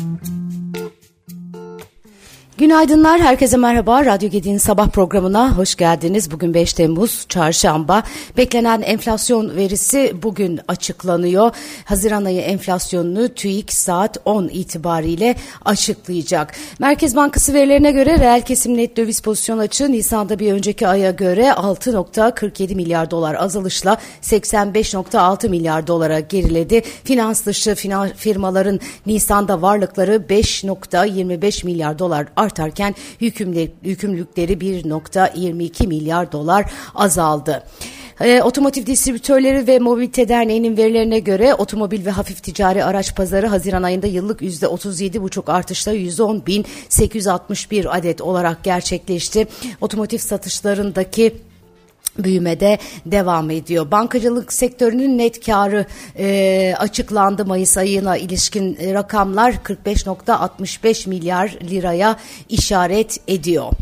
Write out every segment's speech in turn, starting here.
Mm-hmm. Günaydınlar, herkese merhaba. Radyo Gedi'nin sabah programına hoş geldiniz. Bugün 5 Temmuz, çarşamba. Beklenen enflasyon verisi bugün açıklanıyor. Haziran ayı enflasyonunu TÜİK saat 10 itibariyle açıklayacak. Merkez Bankası verilerine göre reel kesim net döviz pozisyon açığı Nisan'da bir önceki aya göre 6.47 milyar dolar azalışla 85.6 milyar dolara geriledi. Finans dışı firmaların Nisan'da varlıkları 5.25 milyar dolar artarken yükümlülükleri 1.22 milyar dolar azaldı. E, Otomotiv Distribütörleri ve Mobilite Derneği'nin verilerine göre otomobil ve hafif ticari araç pazarı Haziran ayında yıllık %37,5 artışla 110.861 adet olarak gerçekleşti. Otomotiv satışlarındaki büyümede devam ediyor. Bankacılık sektörünün net karı e, açıklandı Mayıs ayına ilişkin rakamlar 45.65 milyar liraya işaret ediyor.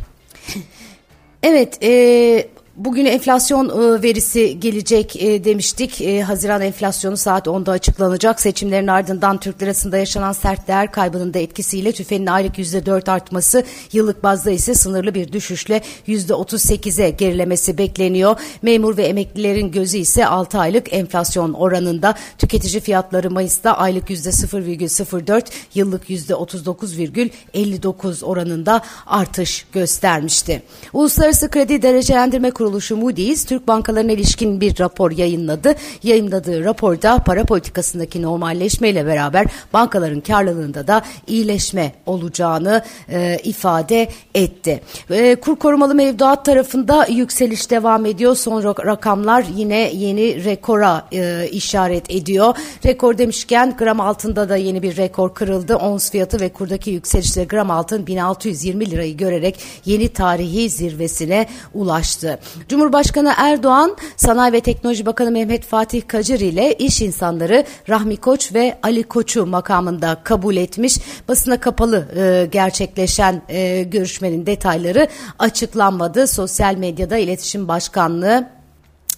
Evet, e, Bugün enflasyon e, verisi gelecek e, demiştik. E, Haziran enflasyonu saat 10'da açıklanacak. Seçimlerin ardından Türk lirasında yaşanan sert değer kaybının da etkisiyle tüfenin aylık %4 artması, yıllık bazda ise sınırlı bir düşüşle %38'e gerilemesi bekleniyor. Memur ve emeklilerin gözü ise 6 aylık enflasyon oranında. Tüketici fiyatları Mayıs'ta aylık %0,04, yıllık %39,59 oranında artış göstermişti. Uluslararası Kredi Derecelendirme Kurulu kuruluşu Moody's Türk bankalarına ilişkin bir rapor yayınladı. Yayınladığı raporda para politikasındaki normalleşmeyle beraber bankaların karlılığında da iyileşme olacağını e, ifade etti. E, kur korumalı mevduat tarafında yükseliş devam ediyor. Son rakamlar yine yeni rekora e, işaret ediyor. Rekor demişken gram altında da yeni bir rekor kırıldı. Ons fiyatı ve kurdaki yükselişle gram altın 1620 lirayı görerek yeni tarihi zirvesine ulaştı. Cumhurbaşkanı Erdoğan, Sanayi ve Teknoloji Bakanı Mehmet Fatih Kacır ile iş insanları Rahmi Koç ve Ali Koç'u makamında kabul etmiş. Basına kapalı e, gerçekleşen e, görüşmenin detayları açıklanmadı. Sosyal medyada İletişim Başkanlığı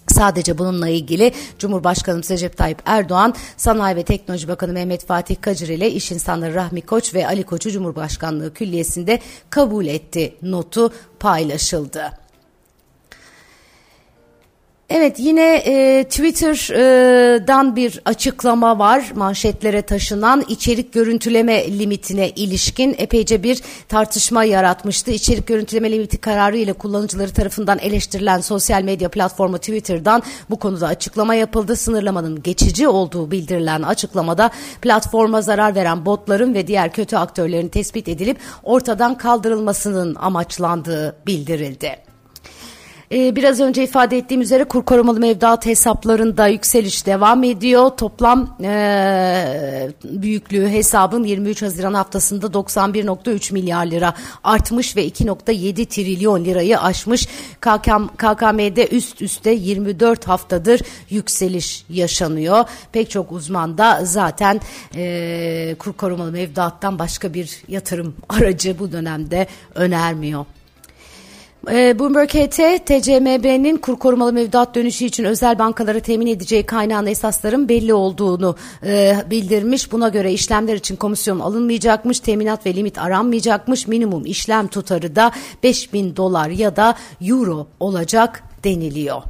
Sadece bununla ilgili Cumhurbaşkanı Recep Tayyip Erdoğan, Sanayi ve Teknoloji Bakanı Mehmet Fatih Kacır ile iş insanları Rahmi Koç ve Ali Koç'u Cumhurbaşkanlığı Külliyesi'nde kabul etti notu paylaşıldı. Evet yine e, Twitter'dan bir açıklama var manşetlere taşınan içerik görüntüleme limitine ilişkin epeyce bir tartışma yaratmıştı. İçerik görüntüleme limiti kararı ile kullanıcıları tarafından eleştirilen sosyal medya platformu Twitter'dan bu konuda açıklama yapıldı. Sınırlamanın geçici olduğu bildirilen açıklamada platforma zarar veren botların ve diğer kötü aktörlerin tespit edilip ortadan kaldırılmasının amaçlandığı bildirildi. Ee, biraz önce ifade ettiğim üzere kur korumalı mevduat hesaplarında yükseliş devam ediyor. Toplam e, büyüklüğü hesabın 23 Haziran haftasında 91.3 milyar lira artmış ve 2.7 trilyon lirayı aşmış. KKM, KKM'de üst üste 24 haftadır yükseliş yaşanıyor. Pek çok uzman da zaten e, kur korumalı mevduattan başka bir yatırım aracı bu dönemde önermiyor. E, Bloomberg HT, TCMB'nin kur korumalı mevduat dönüşü için özel bankalara temin edeceği kaynağın esasların belli olduğunu e, bildirmiş. Buna göre işlemler için komisyon alınmayacakmış, teminat ve limit aranmayacakmış, minimum işlem tutarı da 5000 dolar ya da euro olacak deniliyor.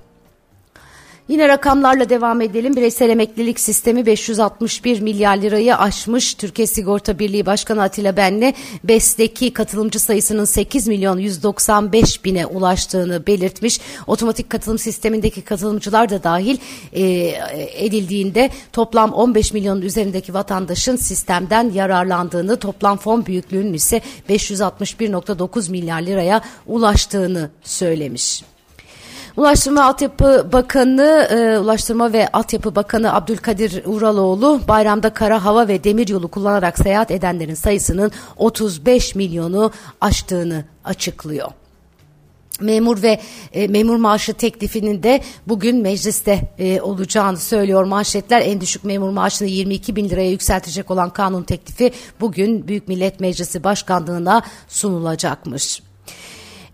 Yine rakamlarla devam edelim. Bireysel emeklilik sistemi 561 milyar lirayı aşmış. Türkiye Sigorta Birliği Başkanı Atilla Benli BES'teki katılımcı sayısının 8 milyon 195 bine ulaştığını belirtmiş. Otomatik katılım sistemindeki katılımcılar da dahil e, edildiğinde toplam 15 milyonun üzerindeki vatandaşın sistemden yararlandığını, toplam fon büyüklüğünün ise 561.9 milyar liraya ulaştığını söylemiş. Ulaştırma Altyapı Bakanı, e, Ulaştırma ve Altyapı Bakanı Abdülkadir Uraloğlu bayramda kara, hava ve demiryolu kullanarak seyahat edenlerin sayısının 35 milyonu aştığını açıklıyor. Memur ve e, memur maaşı teklifinin de bugün mecliste e, olacağını söylüyor manşetler. En düşük memur maaşını 22 bin liraya yükseltecek olan kanun teklifi bugün Büyük Millet Meclisi Başkanlığına sunulacakmış.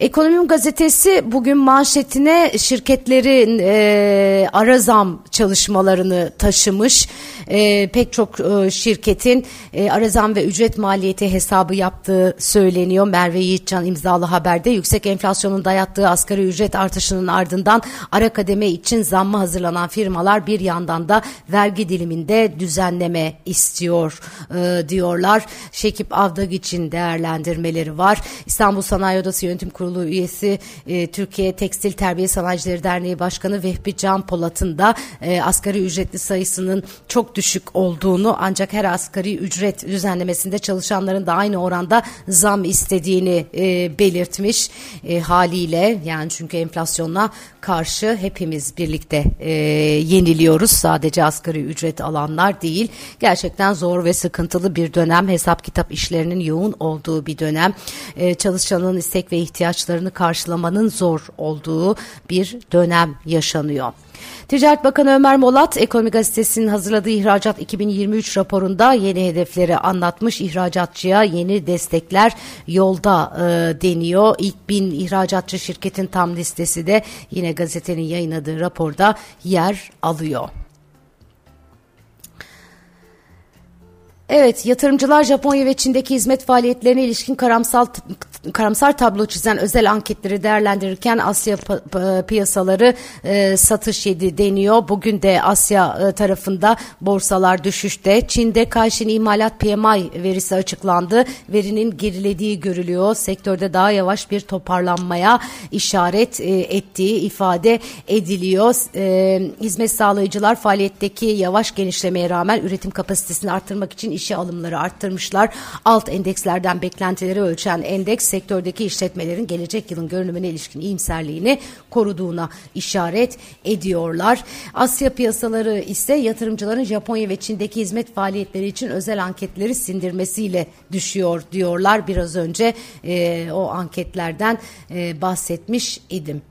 Ekonomim gazetesi bugün manşetine şirketlerin e, ara zam çalışmalarını taşımış. E, pek çok e, şirketin e, ara zam ve ücret maliyeti hesabı yaptığı söyleniyor. Merve Yiğitcan imzalı haberde yüksek enflasyonun dayattığı asgari ücret artışının ardından ara kademe için zamma hazırlanan firmalar bir yandan da vergi diliminde düzenleme istiyor e, diyorlar. Şekip Avdag için değerlendirmeleri var. İstanbul Sanayi Odası Yönetim Kurulu Kurulu üyesi e, Türkiye Tekstil Terbiye Sanayicileri Derneği Başkanı Vehbi Can Polat'ın da e, asgari ücretli sayısının çok düşük olduğunu ancak her asgari ücret düzenlemesinde çalışanların da aynı oranda zam istediğini e, belirtmiş e, haliyle. Yani çünkü enflasyonla karşı hepimiz birlikte e, yeniliyoruz. Sadece asgari ücret alanlar değil gerçekten zor ve sıkıntılı bir dönem. Hesap kitap işlerinin yoğun olduğu bir dönem. E, çalışanın istek ve ihtiyaç ihtiyaçlarını karşılamanın zor olduğu bir dönem yaşanıyor. Ticaret Bakanı Ömer Molat, Ekonomi Gazetesi'nin hazırladığı ihracat 2023 raporunda yeni hedefleri anlatmış. İhracatçıya yeni destekler yolda e, deniyor. İlk bin ihracatçı şirketin tam listesi de yine gazetenin yayınladığı raporda yer alıyor. Evet, yatırımcılar Japonya ve Çin'deki hizmet faaliyetlerine ilişkin karamsal karamsar tablo çizen özel anketleri değerlendirirken Asya piyasaları e, satış yedi deniyor. Bugün de Asya e, tarafında borsalar düşüşte. Çin'de Kayshin imalat PMI verisi açıklandı. Verinin gerilediği görülüyor. Sektörde daha yavaş bir toparlanmaya işaret e, ettiği ifade ediliyor. E, hizmet sağlayıcılar faaliyetteki yavaş genişlemeye rağmen üretim kapasitesini arttırmak için işe alımları arttırmışlar. Alt endekslerden beklentileri ölçen endeks sektördeki işletmelerin gelecek yılın görünümüne ilişkin iyimserliğini koruduğuna işaret ediyorlar. Asya piyasaları ise yatırımcıların Japonya ve Çin'deki hizmet faaliyetleri için özel anketleri sindirmesiyle düşüyor diyorlar. Biraz önce e, o anketlerden e, bahsetmiş idim.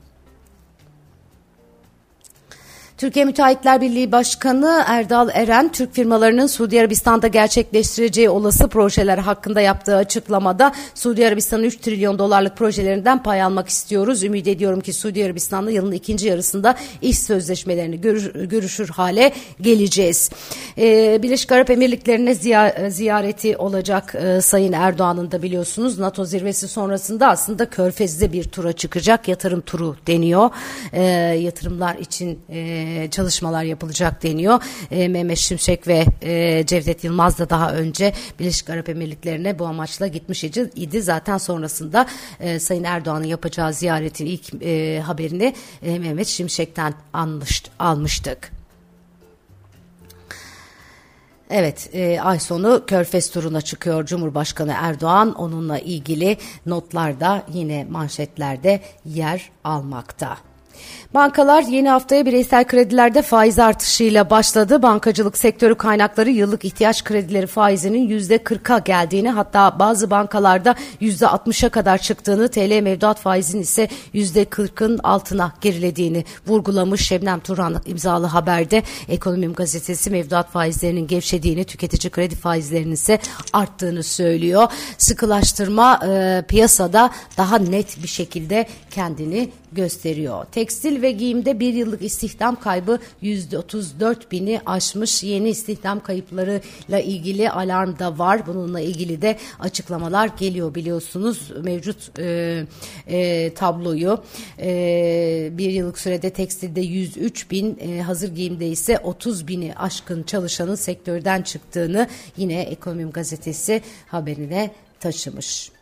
Türkiye Müteahhitler Birliği Başkanı Erdal Eren, Türk firmalarının Suudi Arabistan'da gerçekleştireceği olası projeler hakkında yaptığı açıklamada Suudi Arabistan'ın 3 trilyon dolarlık projelerinden pay almak istiyoruz. Ümit ediyorum ki Suudi Arabistan'la yılın ikinci yarısında iş sözleşmelerini görür, görüşür hale geleceğiz. Ee, Birleşik Arap Emirlikleri'ne ziy ziyareti olacak e, Sayın Erdoğan'ın da biliyorsunuz NATO zirvesi sonrasında aslında Körfez'de bir tura çıkacak. Yatırım turu deniyor. E, yatırımlar için e, çalışmalar yapılacak deniyor. E, Mehmet Şimşek ve e, Cevdet Yılmaz da daha önce Birleşik Arap Emirlikleri'ne bu amaçla gitmiş idi. Zaten sonrasında e, Sayın Erdoğan'ın yapacağı ziyaretin ilk e, haberini e, Mehmet Şimşek'ten almış, almıştık. Evet, e, ay sonu Körfez turuna çıkıyor Cumhurbaşkanı Erdoğan. Onunla ilgili notlar da yine manşetlerde yer almakta. Bankalar yeni haftaya bireysel kredilerde faiz artışıyla başladı. Bankacılık sektörü kaynakları yıllık ihtiyaç kredileri faizinin yüzde 40'a geldiğini hatta bazı bankalarda yüzde 60'a kadar çıktığını TL mevduat faizinin ise yüzde 40'ın altına gerilediğini vurgulamış Şebnem Turan imzalı haberde Ekonomim gazetesi mevduat faizlerinin gevşediğini tüketici kredi faizlerinin ise arttığını söylüyor. Sıkılaştırma e, piyasada daha net bir şekilde kendini gösteriyor. Tekstil ve giyimde bir yıllık istihdam kaybı %34 bini aşmış. Yeni istihdam kayıplarıyla ilgili alarm da var. Bununla ilgili de açıklamalar geliyor biliyorsunuz. Mevcut e, e, tabloyu e, bir yıllık sürede tekstilde 103 bin, e, hazır giyimde ise 30 bini aşkın çalışanın sektörden çıktığını yine Ekonomim Gazetesi haberine taşımış.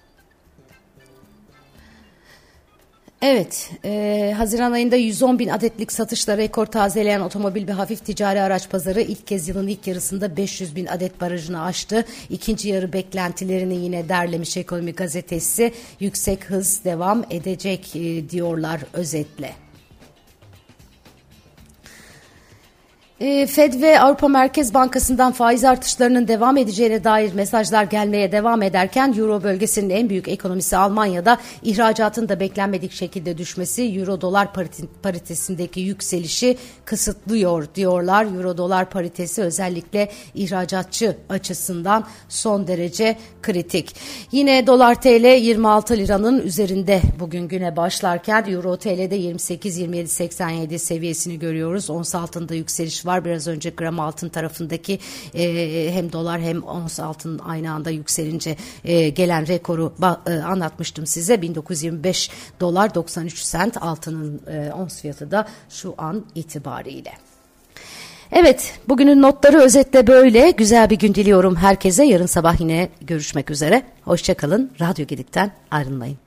Evet, e, Haziran ayında 110 bin adetlik satışla rekor tazeleyen otomobil ve hafif ticari araç pazarı ilk kez yılın ilk yarısında 500 bin adet barajını aştı. İkinci yarı beklentilerini yine derlemiş Ekonomi Gazetesi. Yüksek hız devam edecek e, diyorlar özetle. E, Fed ve Avrupa Merkez Bankası'ndan faiz artışlarının devam edeceğine dair mesajlar gelmeye devam ederken Euro bölgesinin en büyük ekonomisi Almanya'da ihracatın da beklenmedik şekilde düşmesi Euro dolar paritesindeki yükselişi kısıtlıyor diyorlar. Euro dolar paritesi özellikle ihracatçı açısından son derece kritik. Yine dolar TL 26 liranın üzerinde bugün güne başlarken Euro TL'de 28-27-87 seviyesini görüyoruz. Ons altında yükseliş var. Biraz önce gram altın tarafındaki e, hem dolar hem ons altın aynı anda yükselince e, gelen rekoru e, anlatmıştım size. 1925 dolar 93 sent altının e, ons fiyatı da şu an itibariyle. Evet, bugünün notları özetle böyle. Güzel bir gün diliyorum herkese. Yarın sabah yine görüşmek üzere. Hoşçakalın. Radyo Gedik'ten ayrılmayın.